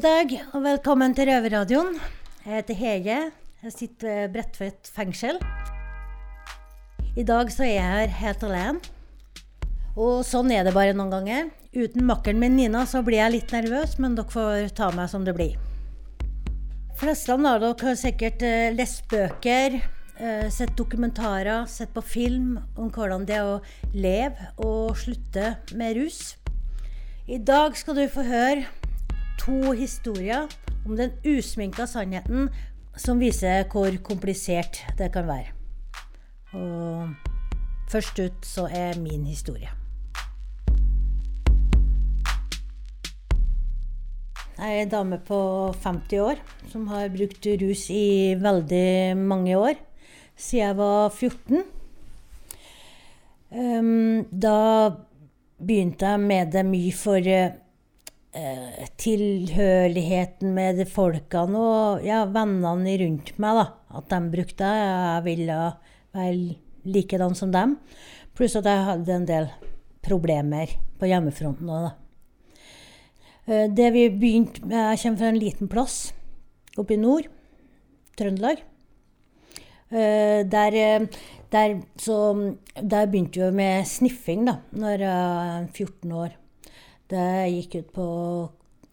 God dag og velkommen til Røverradioen. Jeg heter Hege. Jeg sitter ved Bredtvet fengsel. I dag så er jeg her helt alene. Og sånn er det bare noen ganger. Uten makkeren min Nina så blir jeg litt nervøs, men dere får ta meg som det blir. Fleste av dere har sikkert eh, lest bøker, eh, sett dokumentarer, sett på film om hvordan det er å leve og slutte med rus. I dag skal du få høre to historier om den usminka sannheten som viser hvor komplisert det kan være. Og først ut så er min historie. Jeg er en dame på 50 år som har brukt rus i veldig mange år. Siden jeg var 14. Um, da begynte jeg med det mye for uh, tilhørigheten med de folkene og ja, vennene rundt meg. da, At de brukte det. Jeg ville være likedan som dem. Pluss at jeg hadde en del problemer på hjemmefronten òg, da. Eh, det vi begynte med Jeg kommer fra en liten plass oppe i nord, Trøndelag. Eh, der, eh, der, så, der begynte vi med sniffing da når jeg var 14 år. Det gikk ut på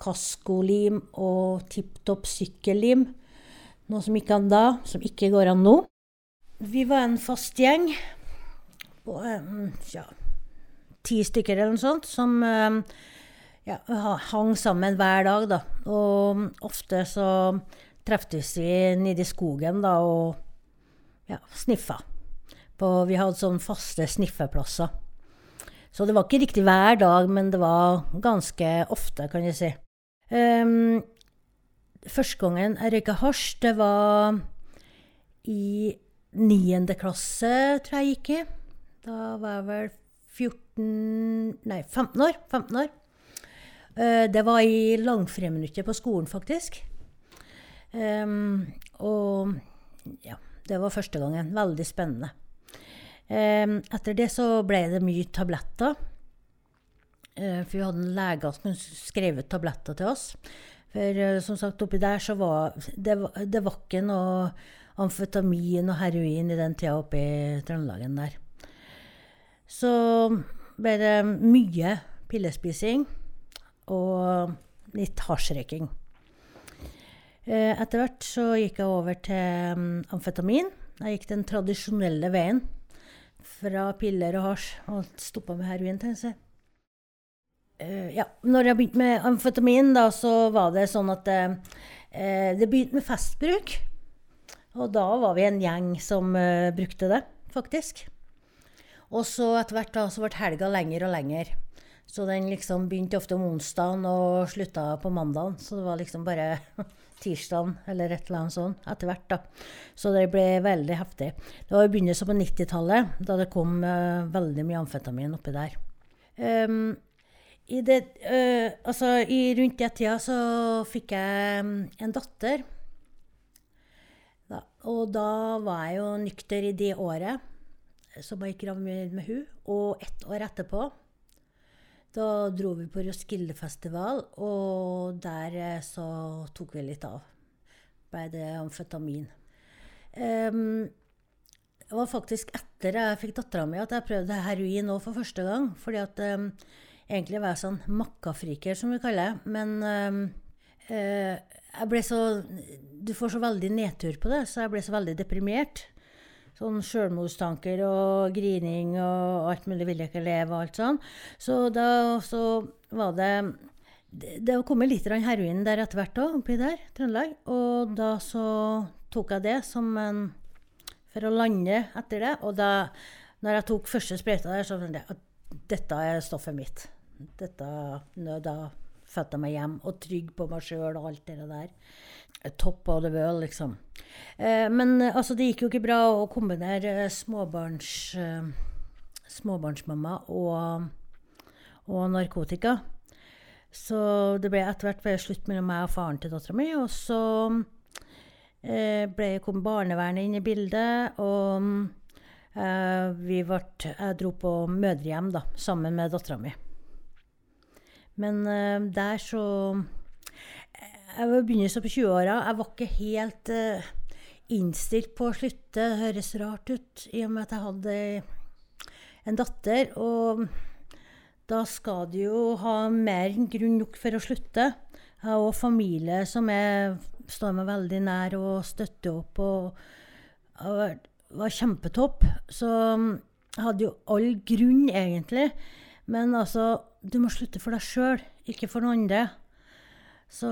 kaskolim og tipp topp sykkellim. Noe som ikke an da, som ikke går an nå. Vi var en fast gjeng på ja, ti stykker eller noe sånt, som ja, hang sammen hver dag, da. Og ofte så treftes vi nede i skogen da og ja, sniffa. På, vi hadde sånne faste sniffeplasser. Så det var ikke riktig hver dag, men det var ganske ofte, kan jeg si. Um, første gangen jeg røyka hasj, det var i niende klasse, tror jeg jeg gikk i. Da var jeg vel 14 Nei, 15 år. 15 år. Uh, det var i langfreminuttet på skolen, faktisk. Um, og ja, det var første gangen. Veldig spennende. Um, etter det så ble det mye tabletter. Uh, for vi hadde en lege som skrev ut tabletter til oss. For uh, som sagt, oppi der så var det, det var ikke noe amfetamin og heroin i den tida oppe i Trøndelagen der. Så ble det mye pillespising og litt hasjrøyking. Eh, etter hvert så gikk jeg over til mm, amfetamin. Jeg gikk den tradisjonelle veien fra piller og hasj og stoppa med heroin. tenker jeg. Uh, ja, når jeg begynte med amfetamin, da, så var det sånn at uh, det begynte med festbruk. Og da var vi en gjeng som uh, brukte det, faktisk. Og så etter hvert da, så ble helga lenger og lenger. Så den liksom begynte ofte om onsdagen og slutta på mandagen. Så det var liksom bare tirsdagen eller et eller annet sånt etter hvert. da. Så det ble veldig heftig. Det var i begynnelsen på 90-tallet, da det kom uh, veldig mye amfetamin oppi der. Um, i det, uh, altså, i rundt den tida så fikk jeg um, en datter. Da, og da var jeg jo nykter i det året som jeg gikk gravid med hun, og ett år etterpå da dro vi på Roskildefestival, og der eh, så tok vi litt av. Ble det amfetamin. Um, det var faktisk etter jeg fikk dattera mi at jeg prøvde heroin òg for første gang. fordi at um, egentlig var jeg sånn makkafriker, som vi kaller det. Men um, uh, jeg ble så Du får så veldig nedtur på det, så jeg ble så veldig deprimert sånn sjølmordstanker og grining og alt mulig, vil jeg ikke leve og alt sånn. Så da så var det Det, det kommet litt heroin der etter hvert òg, oppi der, Trøndelag. Og da så tok jeg det som en For å lande etter det. Og da når jeg tok første sprøyta der, så tenkte jeg at dette er stoffet mitt. Dette, da følte meg hjem og trygg på meg sjøl og alt det der. Top of the world, liksom. Eh, men eh, altså, det gikk jo ikke bra å kombinere eh, småbarns, eh, småbarnsmamma og, og narkotika. Så det ble etter hvert ble slutt mellom meg og faren til dattera mi. Og så eh, ble, kom barnevernet inn i bildet, og eh, vi ble, jeg dro på mødrehjem da, sammen med dattera mi. Men uh, der så Jeg var begynnelsen på 20-åra. Jeg var ikke helt uh, innstilt på å slutte. Det høres rart ut i og med at jeg hadde en datter. Og da skal du jo ha mer enn grunn nok for å slutte. Jeg har òg familie som er, står meg veldig nær og støtter opp. og var, var kjempetopp. Så jeg hadde jo all grunn, egentlig. Men altså, du må slutte for deg sjøl, ikke for noen andre. Så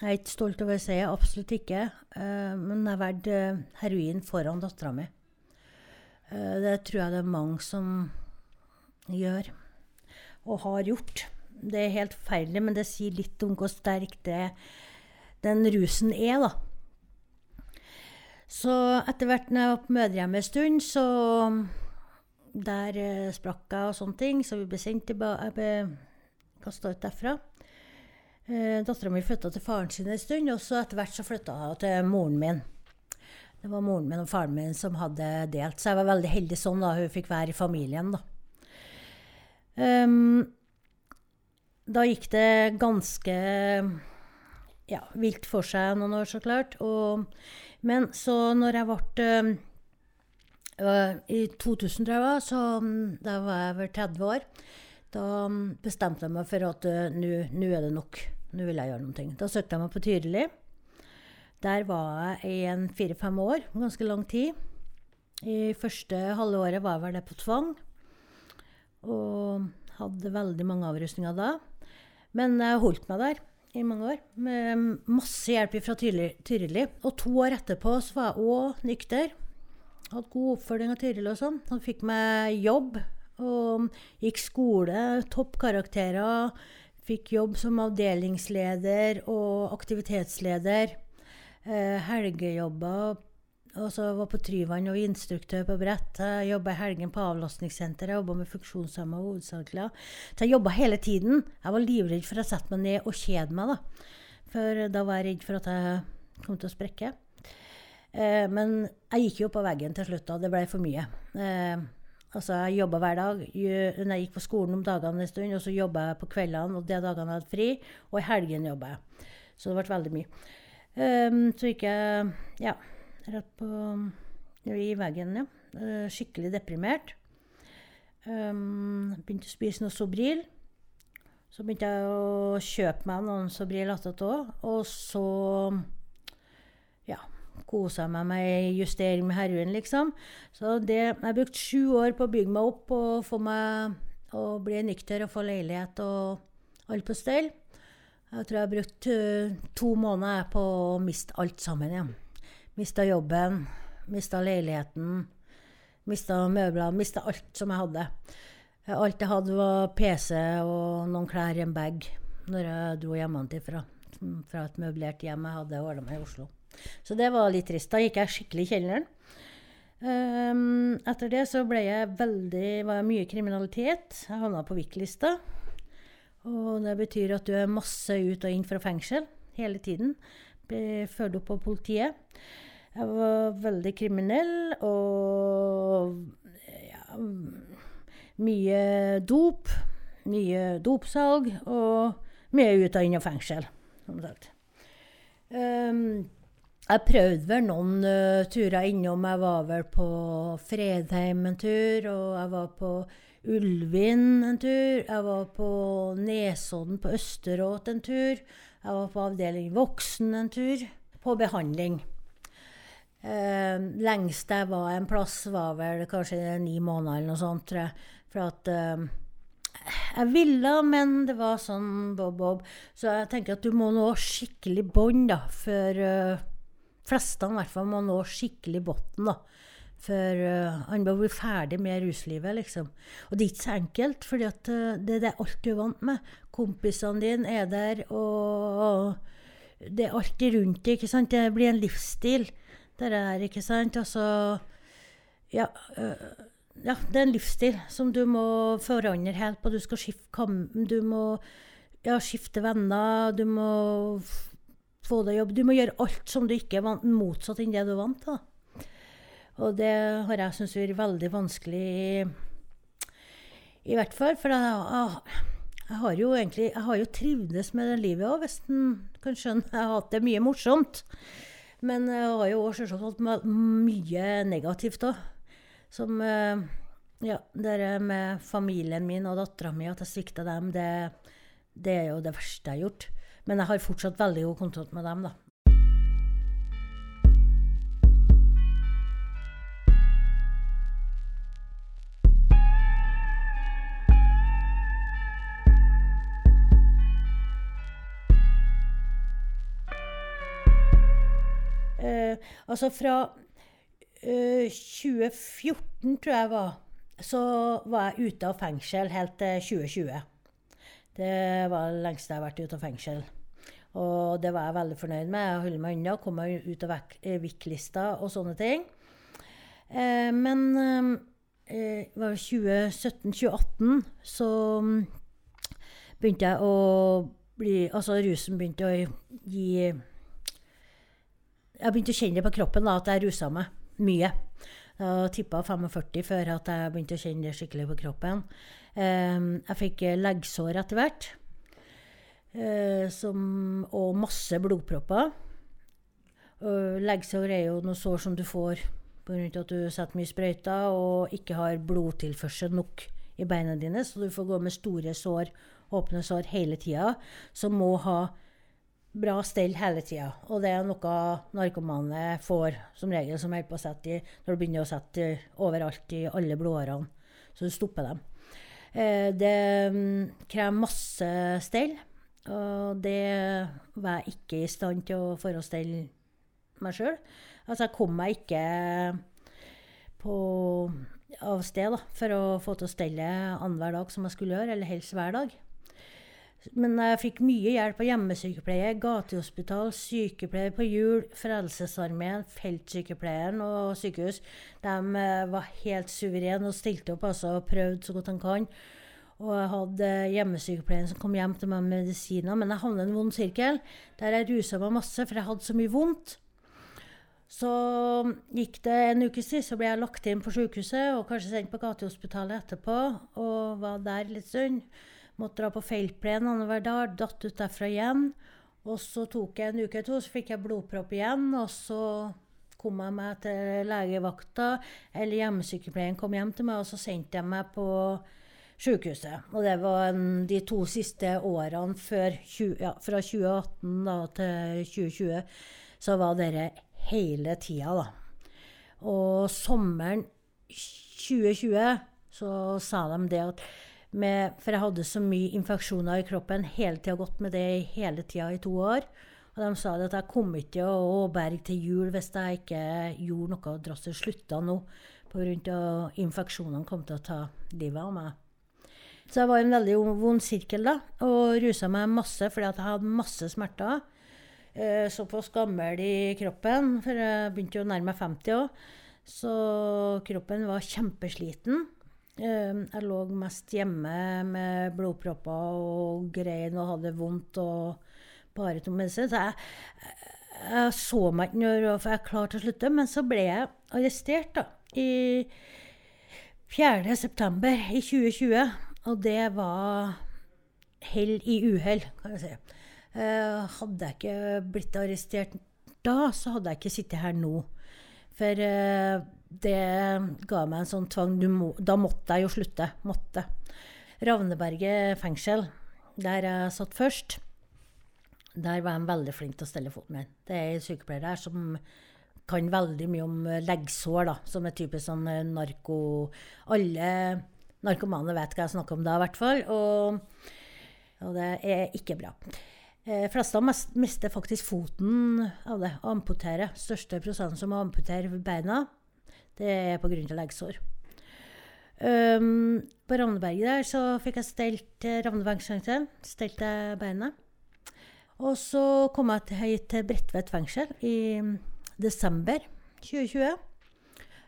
jeg er ikke stolt over å si det, absolutt ikke. Uh, men jeg valgte heroin foran dattera mi. Uh, det tror jeg det er mange som gjør, og har gjort. Det er helt forferdelig, men det sier litt om hvor sterk det, den rusen er, da. Så etter hvert når jeg var på mødrehjemmet en stund, så Der uh, sprakk jeg og sånne ting, så vi ble sendt tilbake Jeg ble kasta ut derfra. Eh, Dattera mi flytta til faren sin en stund, og så etter hvert så flytta hun til moren min. Det var moren min og faren min som hadde delt, så jeg var veldig heldig sånn da hun fikk være i familien. Da um, Da gikk det ganske ja, vilt for seg noen år, så klart. Og, men så når jeg ble I 2000, tror jeg var, så da var jeg vel 30 år. Da bestemte jeg meg for at uh, nå er det nok. Nå vil jeg gjøre noe. Da søkte jeg meg på Tyrili. Der var jeg i en fire-fem år, ganske lang tid. I første halve året var jeg vel der på tvang. Og hadde veldig mange avrusninger da. Men jeg holdt meg der i mange år, med masse hjelp fra Tyrili. Og to år etterpå så var jeg òg nykter. Hadde god oppfølging av Tiril og sånn. Han fikk meg jobb og gikk skole, toppkarakterer. Fikk jobb som avdelingsleder og aktivitetsleder. Eh, helgejobber. Og så var på Tryvann og instruktør på brett. Jeg jobba i helgen på avlastningssenteret, jobba med funksjonshemma hovedsakelig. Så jeg jobba hele tiden. Jeg var livredd for å sette meg ned og kjede meg. da. For da var jeg redd for at jeg kom til å sprekke. Eh, men jeg gikk jo på veggen til slutt. da. Det ble for mye. Eh, Altså, jeg jobba hver dag. Jeg gikk på skolen om dagene en stund, og så jobba jeg på kveldene og de dagene jeg hadde fri. Og i helgen jobba jeg. Så det ble veldig mye. Eh, så gikk jeg ja, rett på i veggen, ja. Uh, skikkelig deprimert. Um, begynte å spise noe Sobril. Så begynte jeg å kjøpe meg noen Sobril attåt. Og så kosa meg med justering med heroin, liksom. Så det, jeg har brukt sju år på å bygge meg opp og få meg å bli nykter og få leilighet og alt på stell. Jeg tror jeg har brukt uh, to måneder på å miste alt sammen igjen. Ja. Mista jobben, mista leiligheten, mista møbler, mista alt som jeg hadde. Alt jeg hadde, var PC og noen klær i en bag når jeg dro hjemmefra. Fra et møblert hjem jeg hadde ordna meg i Oslo. Så det var litt trist. Da gikk jeg skikkelig i kjelleren. Um, etter det så ble jeg veldig, var jeg mye kriminalitet. Jeg havna på VIK-lista. Og det betyr at du er masse ut og inn fra fengsel hele tiden. Blir ført opp av politiet. Jeg var veldig kriminell og ja, mye dop. Mye dopsalg og mye ut og inn av fengsel, som sagt. Um, jeg prøvde vel noen uh, turer innom. Jeg var vel på Fredheim en tur, og jeg var på Ulvin en tur. Jeg var på Nesodden på Østeråt en tur. Jeg var på avdeling voksen en tur. På behandling. Uh, lengst jeg var en plass, var vel kanskje ni måneder eller noe sånt, tror jeg. For at uh, jeg ville, men det var sånn bob-bob. Så jeg tenker at du må nå skikkelig bånd, da, før fleste i hvert fall må nå skikkelig bunnen For uh, han må bli ferdig med ruslivet, liksom. Og det er ikke så enkelt, for uh, det, det er alt du er vant med. Kompisene dine er der, og det er alltid rundt ikke sant. Det blir en livsstil, det der, ikke sant. Altså ja, uh, ja, det er en livsstil som du må forandre helt på. Du skal skifte. Du må ja, skifte venner, du må få deg jobb. Du må gjøre alt som du ikke er vant motsatt enn det du er vant til. Og det har jeg syntes vært veldig vanskelig, i hvert fall. For jeg, jeg, har jo egentlig jeg har jo trivdes med det livet òg, hvis en kan skjønne. Jeg har hatt det mye morsomt. Men jeg har jo selvsagt hatt mye negativt òg. Som Ja, det med familien min og dattera mi, at jeg svikta dem, det, det er jo det verste jeg har gjort. Men jeg har fortsatt veldig god kontakt med dem, da. Uh, altså fra uh, 2014, tror jeg var, så var jeg ute av fengsel helt til 2020. Det var det lengste jeg har vært ute av fengsel. Og det var jeg veldig fornøyd med. Jeg holdt meg unna, kom meg ut av VIK-lista og sånne ting. Eh, men eh, var 2017-2018 så mm, begynte jeg å bli Altså rusen begynte å gi jeg begynte å kjenne det på kroppen da, at jeg rusa meg mye. Jeg tippa 45 før at jeg begynte å kjenne det skikkelig på kroppen. Jeg fikk leggsår etter hvert. Eh, som, og masse blodpropper. Leggsår er jo noe sår som du får pga. at du setter mye sprøyter og ikke har blodtilførsel nok i beina dine, så du får gå med store sår, åpne sår hele tida, som må ha bra stell hele tida. Og det er noe narkomane får som regel, som holder på å sette i når du begynner å sette overalt i alle blodårene. Så du stopper dem. Eh, det mm, krever masse stell, og det var jeg ikke i stand til å forestille meg sjøl. Altså, jeg kom meg ikke på, av sted da, for å få til å stelle annenhver dag som jeg skulle gjøre, eller helst hver dag. Men jeg fikk mye hjelp av hjemmesykepleie, gatehospital, sykepleier på hjul, Frelsesarmeen, feltsykepleieren og sykehus. De eh, var helt suverene og stilte opp altså, og prøvde så godt de kan. Og jeg hadde hjemmesykepleieren som kom hjem til meg med medisiner. Men jeg havnet i en vond sirkel der jeg rusa meg masse, for jeg hadde så mye vondt. Så gikk det en uke siden, så ble jeg lagt inn på sykehuset og kanskje sendt på gatehospitalet etterpå. Og var der litt stund. Måtte dra på feltplen annenhver dag. Datt ut derfra igjen. Og så tok jeg en uke eller to, så fikk jeg blodpropp igjen. Og så kom jeg meg til legevakta, eller hjemmesykepleien kom hjem til meg, og så sendte jeg meg på sykehuset. Og det var en, de to siste årene før, ja, fra 2018 da, til 2020, så var dere hele tida, da. Og sommeren 2020 så sa de det at med, For jeg hadde så mye infeksjoner i kroppen, hele tida gått med det hele tida i to år. Og de sa det at jeg kom ikke til å berge til jul hvis jeg ikke gjorde noe drastisk. Slutta nå pga. infeksjonene kom til å ta livet av meg. Så jeg var i en veldig vond sirkel da, og rusa meg masse fordi jeg hadde masse smerter. Eh, såpass gammel i kroppen, for jeg begynte jo å nærme meg 50 òg. Så kroppen var kjempesliten. Eh, jeg lå mest hjemme med blodpropper og grein og hadde vondt og bare tok medisin. Så jeg, jeg, så meg ikke når jeg klarte å slutte. Men så ble jeg arrestert da, i 4.9. i 2020. Og det var hell i uhell, kan jeg si. Uh, hadde jeg ikke blitt arrestert da, så hadde jeg ikke sittet her nå. For uh, det ga meg en sånn tvang. Må, da måtte jeg jo slutte. Måtte. Ravneberget fengsel, der jeg satt først, der var de veldig flinke til å stelle foten min. Det er en sykepleier der som kan veldig mye om leggsår, da, som er typisk sånn narko... Alle narkomane vet hva jeg snakker om da, i hvert fall. Og, og det er ikke bra. Eh, fleste mister faktisk foten av det. Amputere. Største prosenten som amputerer beina. Det er pga. leggsår. Um, på Ravneberget der så fikk jeg stelt Ravnebergsfengselet. Stelt Stelte beinet. Og så kom jeg hit til Bredtvet fengsel i desember 2020.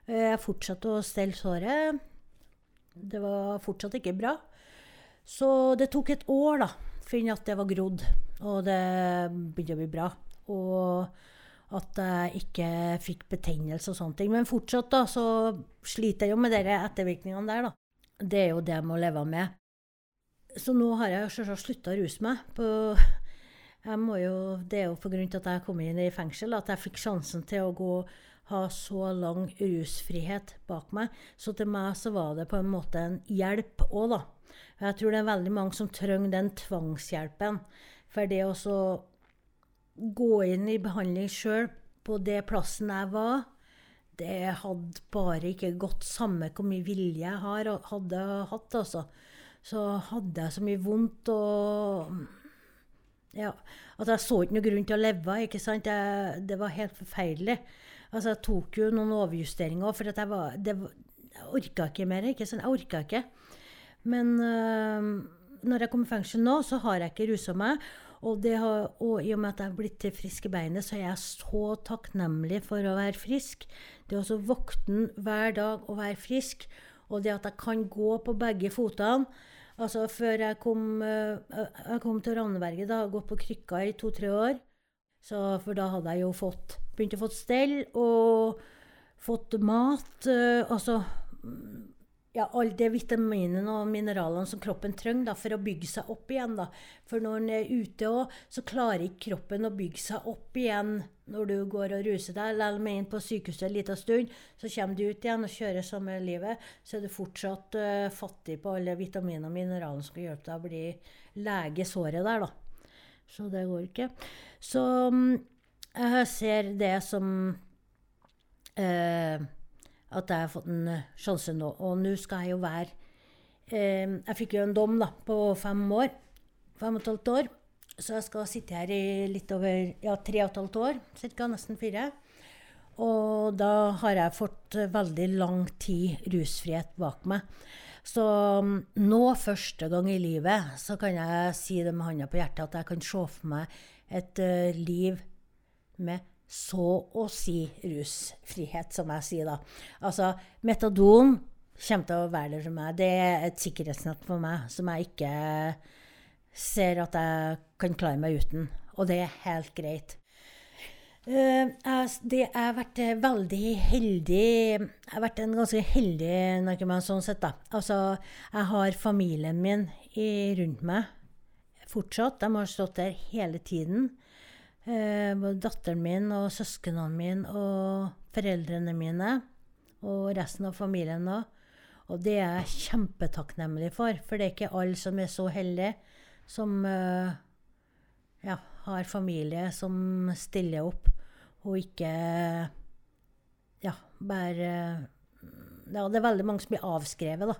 Eh, jeg fortsatte å stelle såret. Det var fortsatt ikke bra. Så det tok et år da, for det var grodd, og det begynte å bli bra. Og at jeg ikke fikk betennelse og sånne ting. Men fortsatt da, så sliter jeg jo med de ettervirkningene der, da. Det er jo det jeg må leve med. Så nå har jeg selvsagt slutta å ruse meg. På jo, det er jo pga. at jeg kom inn i fengsel at jeg fikk sjansen til å gå, ha så lang rusfrihet bak meg. Så til meg så var det på en måte en hjelp òg, da. Jeg tror det er veldig mange som trenger den tvangshjelpen. For det å gå inn i behandling sjøl på det plassen jeg var, det hadde bare ikke gått samme hvor mye vilje jeg har, hadde hatt, altså. Så hadde jeg så mye vondt og ja. at jeg så ikke noe grunn til å leve. ikke sant? Jeg, det var helt forferdelig. Altså, jeg tok jo noen overjusteringer for at jeg var det, Jeg orka ikke mer. ikke sånn, Jeg orka ikke. Men øh, når jeg kom i fengsel nå, så har jeg ikke rusa meg. Og, har, og, i og med at jeg er blitt frisk i beinet, så er jeg så takknemlig for å være frisk. Det å våkne hver dag og være frisk, og det at jeg kan gå på begge fotene Altså før jeg kom, eh, jeg kom til Ravneberget, da, gått på krykka i to-tre år. Så, for da hadde jeg jo fått, begynt å få stell og fått mat. Øh, altså ja, alle de vitaminene og mineralene som kroppen trenger da, for å bygge seg opp igjen. Da. For når en er ute òg, så klarer ikke kroppen å bygge seg opp igjen når du går og ruser deg. Lell meg inn på sykehuset en liten stund, så kommer du ut igjen og kjører samme livet. Så er du fortsatt uh, fattig på alle vitaminene og mineralene som skal hjelpe deg å bli lege såret der. da. Så det går ikke. Så um, jeg ser det som eh, at jeg har fått en eh, sjanse nå. Og nå skal jeg jo være eh, Jeg fikk jo en dom da, på fem år. Fem og et halvt år. Så jeg skal sitte her i litt over ja, tre og et halvt år, Cirka Nesten fire. Og da har jeg fått veldig lang tid rusfrihet bak meg. Så mm, nå, første gang i livet, så kan jeg si det med hånda på hjertet at jeg kan se for meg et uh, liv med så å si rusfrihet, som jeg sier da. Altså, metadon kommer til å være der for meg. Det er et sikkerhetsnett for meg som jeg ikke ser at jeg kan klare meg uten. Og det er helt greit. Uh, det, har vært veldig heldig Jeg har vært en ganske heldig narkoman sånn sett, da. Altså, jeg har familien min i, rundt meg fortsatt. De har stått der hele tiden. Eh, både datteren min og søsknene mine og foreldrene mine og resten av familien òg. Og det er jeg kjempetakknemlig for, for det er ikke alle som er så heldige som uh, ja, har familie som stiller opp og ikke Ja, bare Ja, det er veldig mange som blir avskrevet da,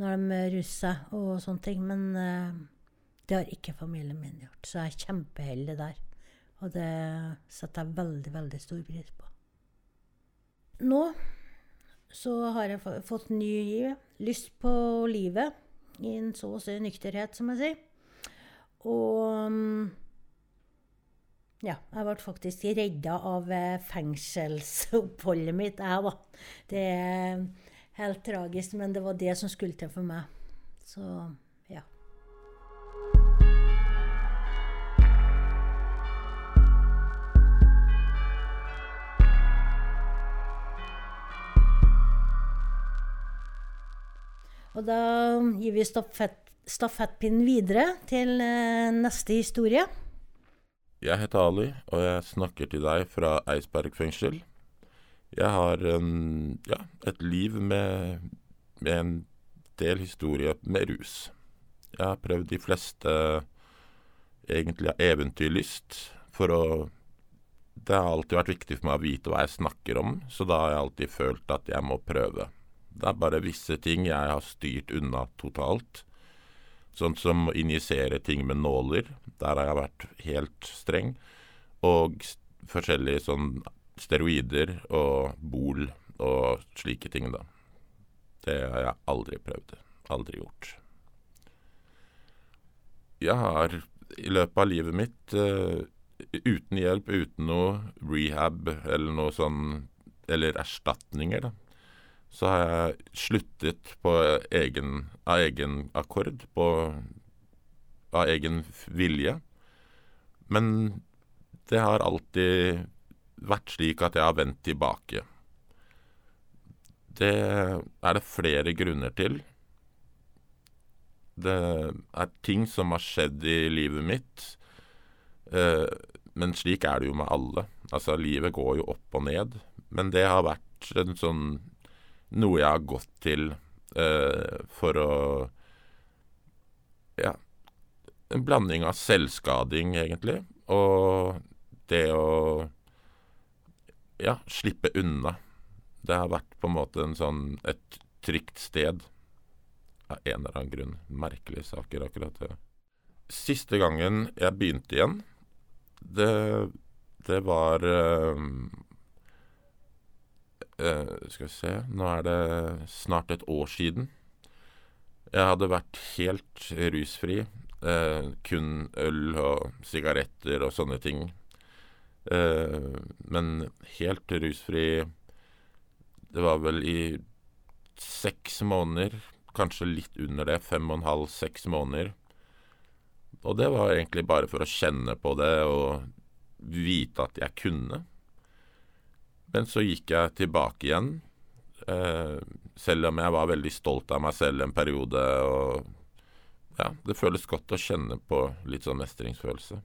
når de ruser seg og sånne ting. Men uh, det har ikke familien min gjort, så jeg er kjempeheldig der. Og det setter jeg veldig, veldig stor pris på. Nå så har jeg fått ny giv, lyst på livet, i en så å si nykterhet, som jeg sier. Og mm, ja, jeg ble faktisk redda av eh, fengselsoppholdet mitt, jeg, da. Det er helt tragisk, men det var det som skulle til for meg. Så Og da gir vi stafett, stafettpinnen videre til eh, neste historie. Jeg heter Ali, og jeg snakker til deg fra Eidsberg fengsel. Jeg har en, ja, et liv med, med, en del historie med rus. Jeg har prøvd de fleste egentlig av eventyrlyst for å Det har alltid vært viktig for meg å vite hva jeg snakker om, så da har jeg alltid følt at jeg må prøve. Det er bare visse ting jeg har styrt unna totalt. Sånn som å injisere ting med nåler. Der har jeg vært helt streng. Og forskjellige sånn steroider og bol og slike ting, da. Det har jeg aldri prøvd. Aldri gjort. Jeg har i løpet av livet mitt, uh, uten hjelp, uten noe rehab eller noe sånn Eller erstatninger, da, så har jeg sluttet på egen, av egen akkord, på, av egen vilje. Men det har alltid vært slik at jeg har vendt tilbake. Det er det flere grunner til. Det er ting som har skjedd i livet mitt. Eh, men slik er det jo med alle. Altså, livet går jo opp og ned. Men det har vært en sånn noe jeg har gått til eh, for å Ja, en blanding av selvskading, egentlig, og det å ja, slippe unna. Det har vært på en måte en sånn et trygt sted. Av en eller annen grunn. Merkelige saker, akkurat det. Siste gangen jeg begynte igjen, det, det var uh, Skal vi se Nå er det snart et år siden. Jeg hadde vært helt rusfri. Uh, kun øl og sigaretter og sånne ting. men helt rusfri Det var vel i seks måneder. Kanskje litt under det. Fem og en halv, seks måneder. Og det var egentlig bare for å kjenne på det og vite at jeg kunne. Men så gikk jeg tilbake igjen, eh, selv om jeg var veldig stolt av meg selv en periode. Og ja, det føles godt å kjenne på litt sånn mestringsfølelse.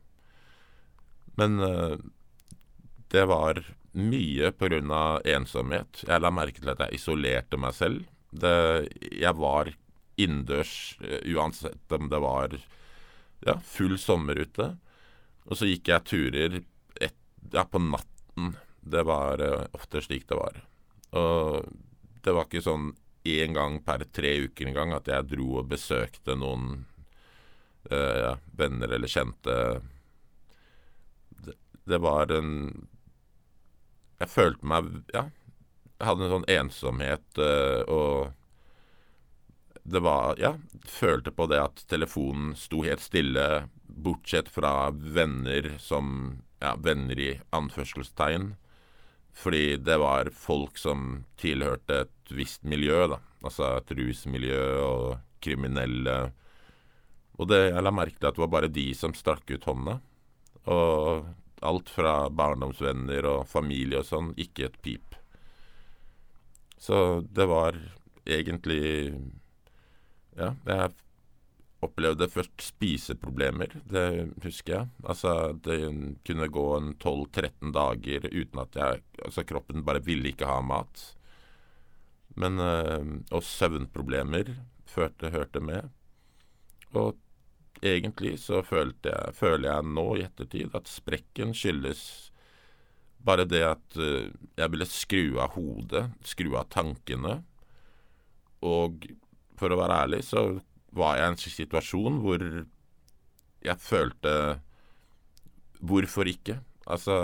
Men eh, det var mye pga. ensomhet. Jeg la merke til at jeg isolerte meg selv. Det, jeg var innendørs uh, uansett om det var ja, full sommer ute. Og så gikk jeg turer et, ja, på natten. Det var uh, ofte slik det var. Og det var ikke sånn én gang per tre uker engang at jeg dro og besøkte noen ja, venner eller kjente. Det, var en Jeg følte meg Ja, jeg hadde en sånn ensomhet uh, og det var Ja, følte på det at telefonen sto helt stille, bortsett fra venner som Ja, venner i anførselstegn. Fordi det var folk som tilhørte et visst miljø, da. Altså et rusmiljø og kriminelle. Og det, jeg la merke til at det var bare de som strakk ut hånda. Og alt fra barndomsvenner og familie og sånn, ikke et pip. Så det var egentlig ja, jeg opplevde først spiseproblemer, det husker jeg. Altså, det kunne gå en 12-13 dager uten at jeg Altså, kroppen bare ville ikke ha mat. Men øh, Og søvnproblemer førte, hørte med. Og egentlig så følte jeg, føler jeg nå i ettertid at sprekken skyldes bare det at øh, jeg ville skru av hodet, skru av tankene. Og for å være ærlig, så var jeg i en situasjon hvor jeg følte Hvorfor ikke? Altså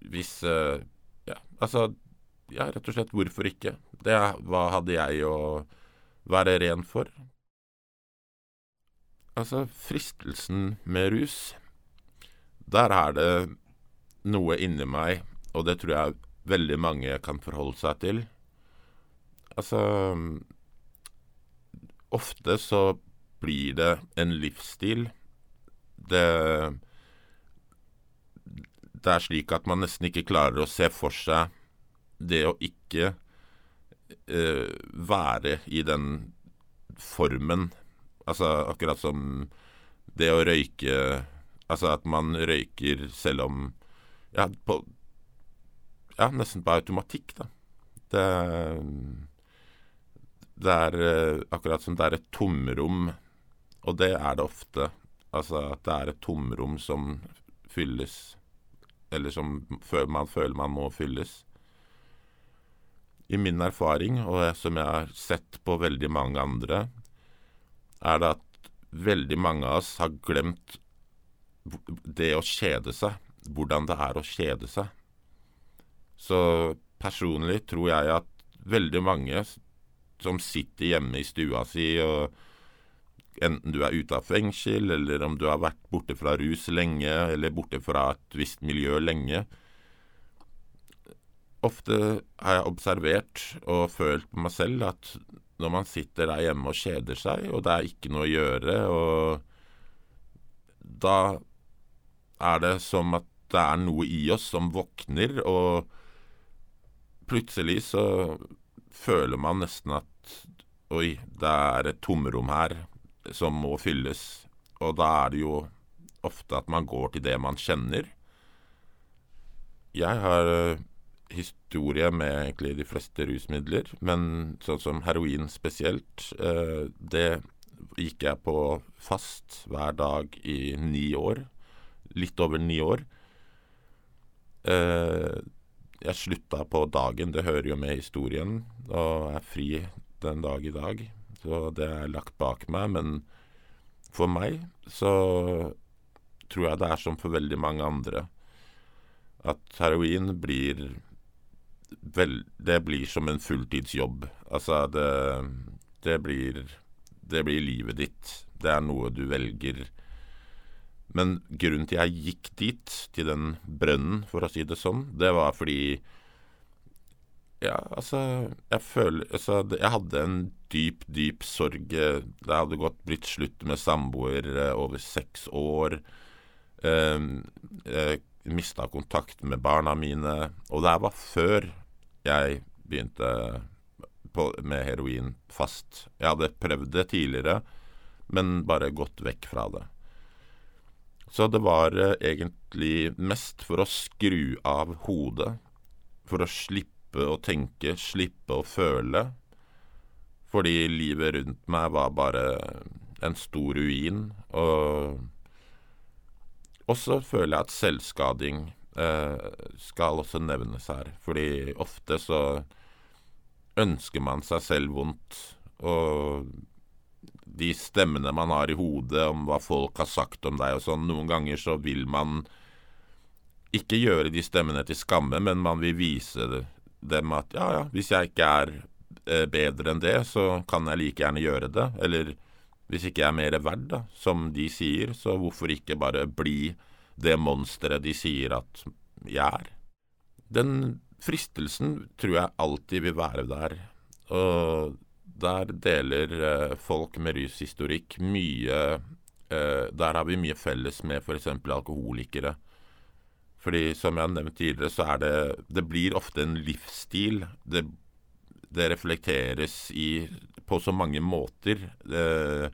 Hvis uh, Ja, altså Ja, rett og slett, hvorfor ikke? Det, hva hadde jeg å være ren for? Altså, fristelsen med rus Der er det noe inni meg, og det tror jeg veldig mange kan forholde seg til. Altså ofte så blir det en livsstil. Det Det er slik at man nesten ikke klarer å se for seg det å ikke eh, være i den formen. Altså akkurat som det å røyke Altså at man røyker selv om Ja, på Ja, nesten på automatikk, da. Det det er uh, akkurat som det er et tomrom, og det er det ofte. Altså at det er et tomrom som fylles, eller som man føler man må fylles. I min erfaring, og som jeg har sett på veldig mange andre, er det at veldig mange av oss har glemt det å kjede seg. Hvordan det er å kjede seg. Så personlig tror jeg at veldig mange som sitter hjemme i stua si og Enten du er ute av fengsel, eller om du har vært borte fra rus lenge, eller borte fra et visst miljø lenge. Ofte har jeg observert og følt på meg selv at når man sitter der hjemme og kjeder seg, og det er ikke noe å gjøre, og da er det som at det er noe i oss som våkner, og plutselig så føler man nesten at Oi, det er et tomrom her som må fylles. Og da er det jo ofte at man går til det man kjenner. Jeg har uh, historie med egentlig de fleste rusmidler, men sånn som heroin spesielt, uh, det gikk jeg på fast hver dag i ni år. Litt over ni år. Jeg slutta på dagen, det hører jo med historien, og er fri den dag i dag. Så det er lagt bak meg. Men for meg så tror jeg det er som for veldig mange andre. At heroin blir vel, Det blir som en fulltidsjobb. Altså, det, det blir Det blir livet ditt. Det er noe du velger. Men grunnen til jeg gikk dit, til den brønnen, for å si det sånn, det var fordi ja, altså Jeg føler Altså, jeg hadde en dyp, dyp sorg. Det hadde gått blitt slutt med samboer eh, over seks år. Um, jeg mista kontakt med barna mine. Og det her var før jeg begynte på, med heroin fast. Jeg hadde prøvd det tidligere, men bare gått vekk fra det. Så det var uh, egentlig mest for å skru av hodet. For å slippe å tenke, slippe å føle. Fordi livet rundt meg var bare en stor ruin. Og så føler jeg at selvskading eh, skal også nevnes her. Fordi ofte så ønsker man seg selv vondt. Og de stemmene man har i hodet om hva folk har sagt om deg og sånn, noen ganger så vil man ikke gjøre de stemmene til skamme, men man vil vise dem at ja, ja, hvis jeg ikke er eh, bedre enn det, så kan jeg like gjerne gjøre det. Eller hvis ikke jeg er mer verd, da, som de sier, så hvorfor ikke bare bli det monsteret de sier at jeg er? Den fristelsen tror jeg alltid vil være der. Og der deler eh, folk med rushistorikk mye eh, Der har vi mye felles med f.eks. alkoholikere fordi som jeg har nevnt tidligere, så er det Det blir ofte en livsstil. Det, det reflekteres i, på så mange måter. Det,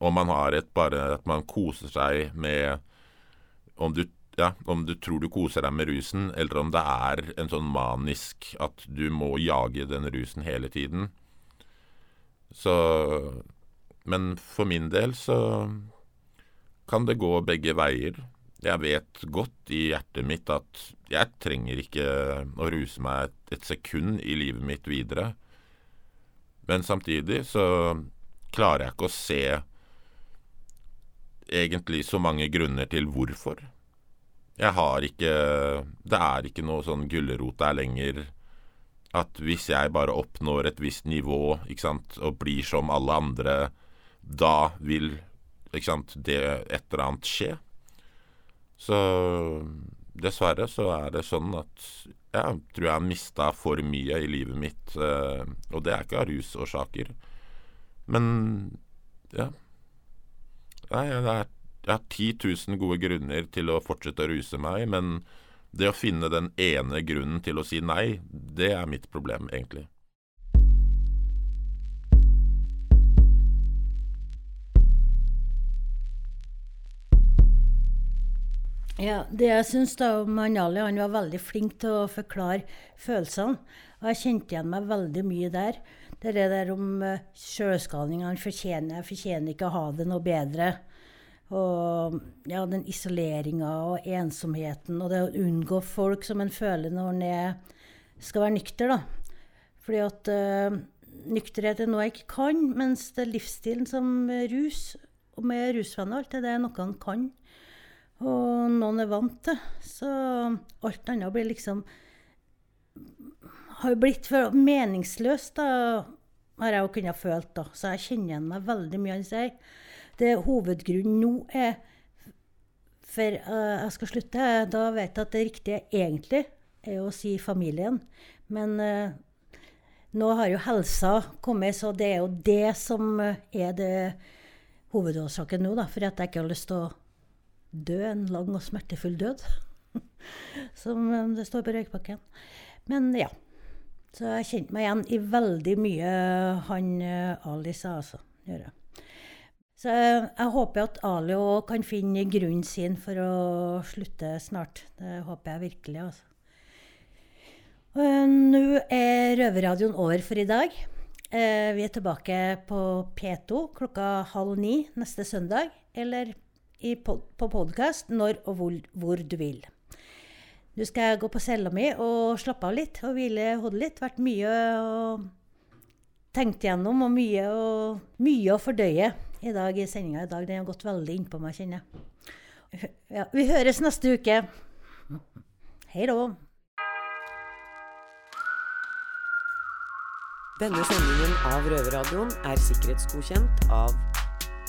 og man har et bare at man koser seg med om du, ja, om du tror du koser deg med rusen, eller om det er en sånn manisk at du må jage den rusen hele tiden. Så Men for min del så kan det gå begge veier. Jeg vet godt i hjertet mitt at jeg trenger ikke å ruse meg et, et sekund i livet mitt videre. Men samtidig så klarer jeg ikke å se egentlig så mange grunner til hvorfor. Jeg har ikke Det er ikke noe sånn gulrot der lenger at hvis jeg bare oppnår et visst nivå ikke sant, og blir som alle andre, da vil sant, det et eller annet skje. Så dessverre så er det sånn at jeg tror jeg har mista for mye i livet mitt, eh, og det er ikke av rusårsaker. Men ja. Nei, jeg har 10 000 gode grunner til å fortsette å ruse meg, men det å finne den ene grunnen til å si nei, det er mitt problem, egentlig. Ja, det jeg syns Manali han var veldig flink til å forklare følelsene. Og jeg kjente igjen meg veldig mye der. Det der om uh, eh. Han fortjener, jeg fortjener ikke å ha det noe bedre. Og ja, den isoleringa og ensomheten og det å unngå folk som en føler når en skal være nykter, da. Fordi at uh, nykterhet er noe jeg ikke kan, mens det er livsstilen som rus, og med rusvenner og alt det, er noe han kan. Og noen er vant til. Så alt annet blir liksom har blitt for meningsløst, da, har jeg jo kunnet følt. da. Så jeg kjenner igjen meg veldig mye han sier. Det hovedgrunnen nå er for uh, jeg skal slutte. Da vet jeg at det riktige egentlig er å si familien. Men uh, nå har jo helsa kommet, så det er jo det som er det hovedårsaken nå. da, For at jeg ikke har lyst til å dø en lang og smertefull død. som det står på røykpakken. Men ja. Så jeg kjente meg igjen i veldig mye han Ali sa, altså. Gjør jeg. Så jeg håper at Ali òg kan finne grunnen sin for å slutte snart. Det håper jeg virkelig, altså. Nå er Røverradioen over for i dag. Vi er tilbake på P2 klokka halv ni neste søndag. Eller på podkast når og hvor, hvor du vil. Nå skal jeg gå på cella mi og slappe av litt og hvile hodet litt. Vært mye å tenke gjennom og mye, og, mye å fordøye i dag i sendinga i dag. Den har gått veldig innpå meg, kjenner jeg. Ja, vi høres neste uke. Hei da. Denne sendingen av Røverradioen er sikkerhetsgodkjent av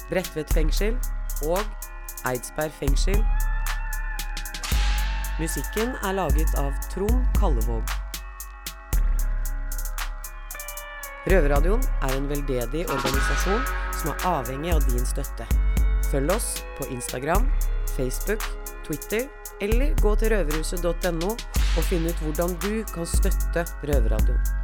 Bredtvet fengsel og Eidsberg fengsel Musikken er laget av Trond Kallevåg. Røverradioen er en veldedig organisasjon som er avhengig av din støtte. Følg oss på Instagram, Facebook, Twitter eller gå til røverhuset.no og finn ut hvordan du kan støtte Røverradioen.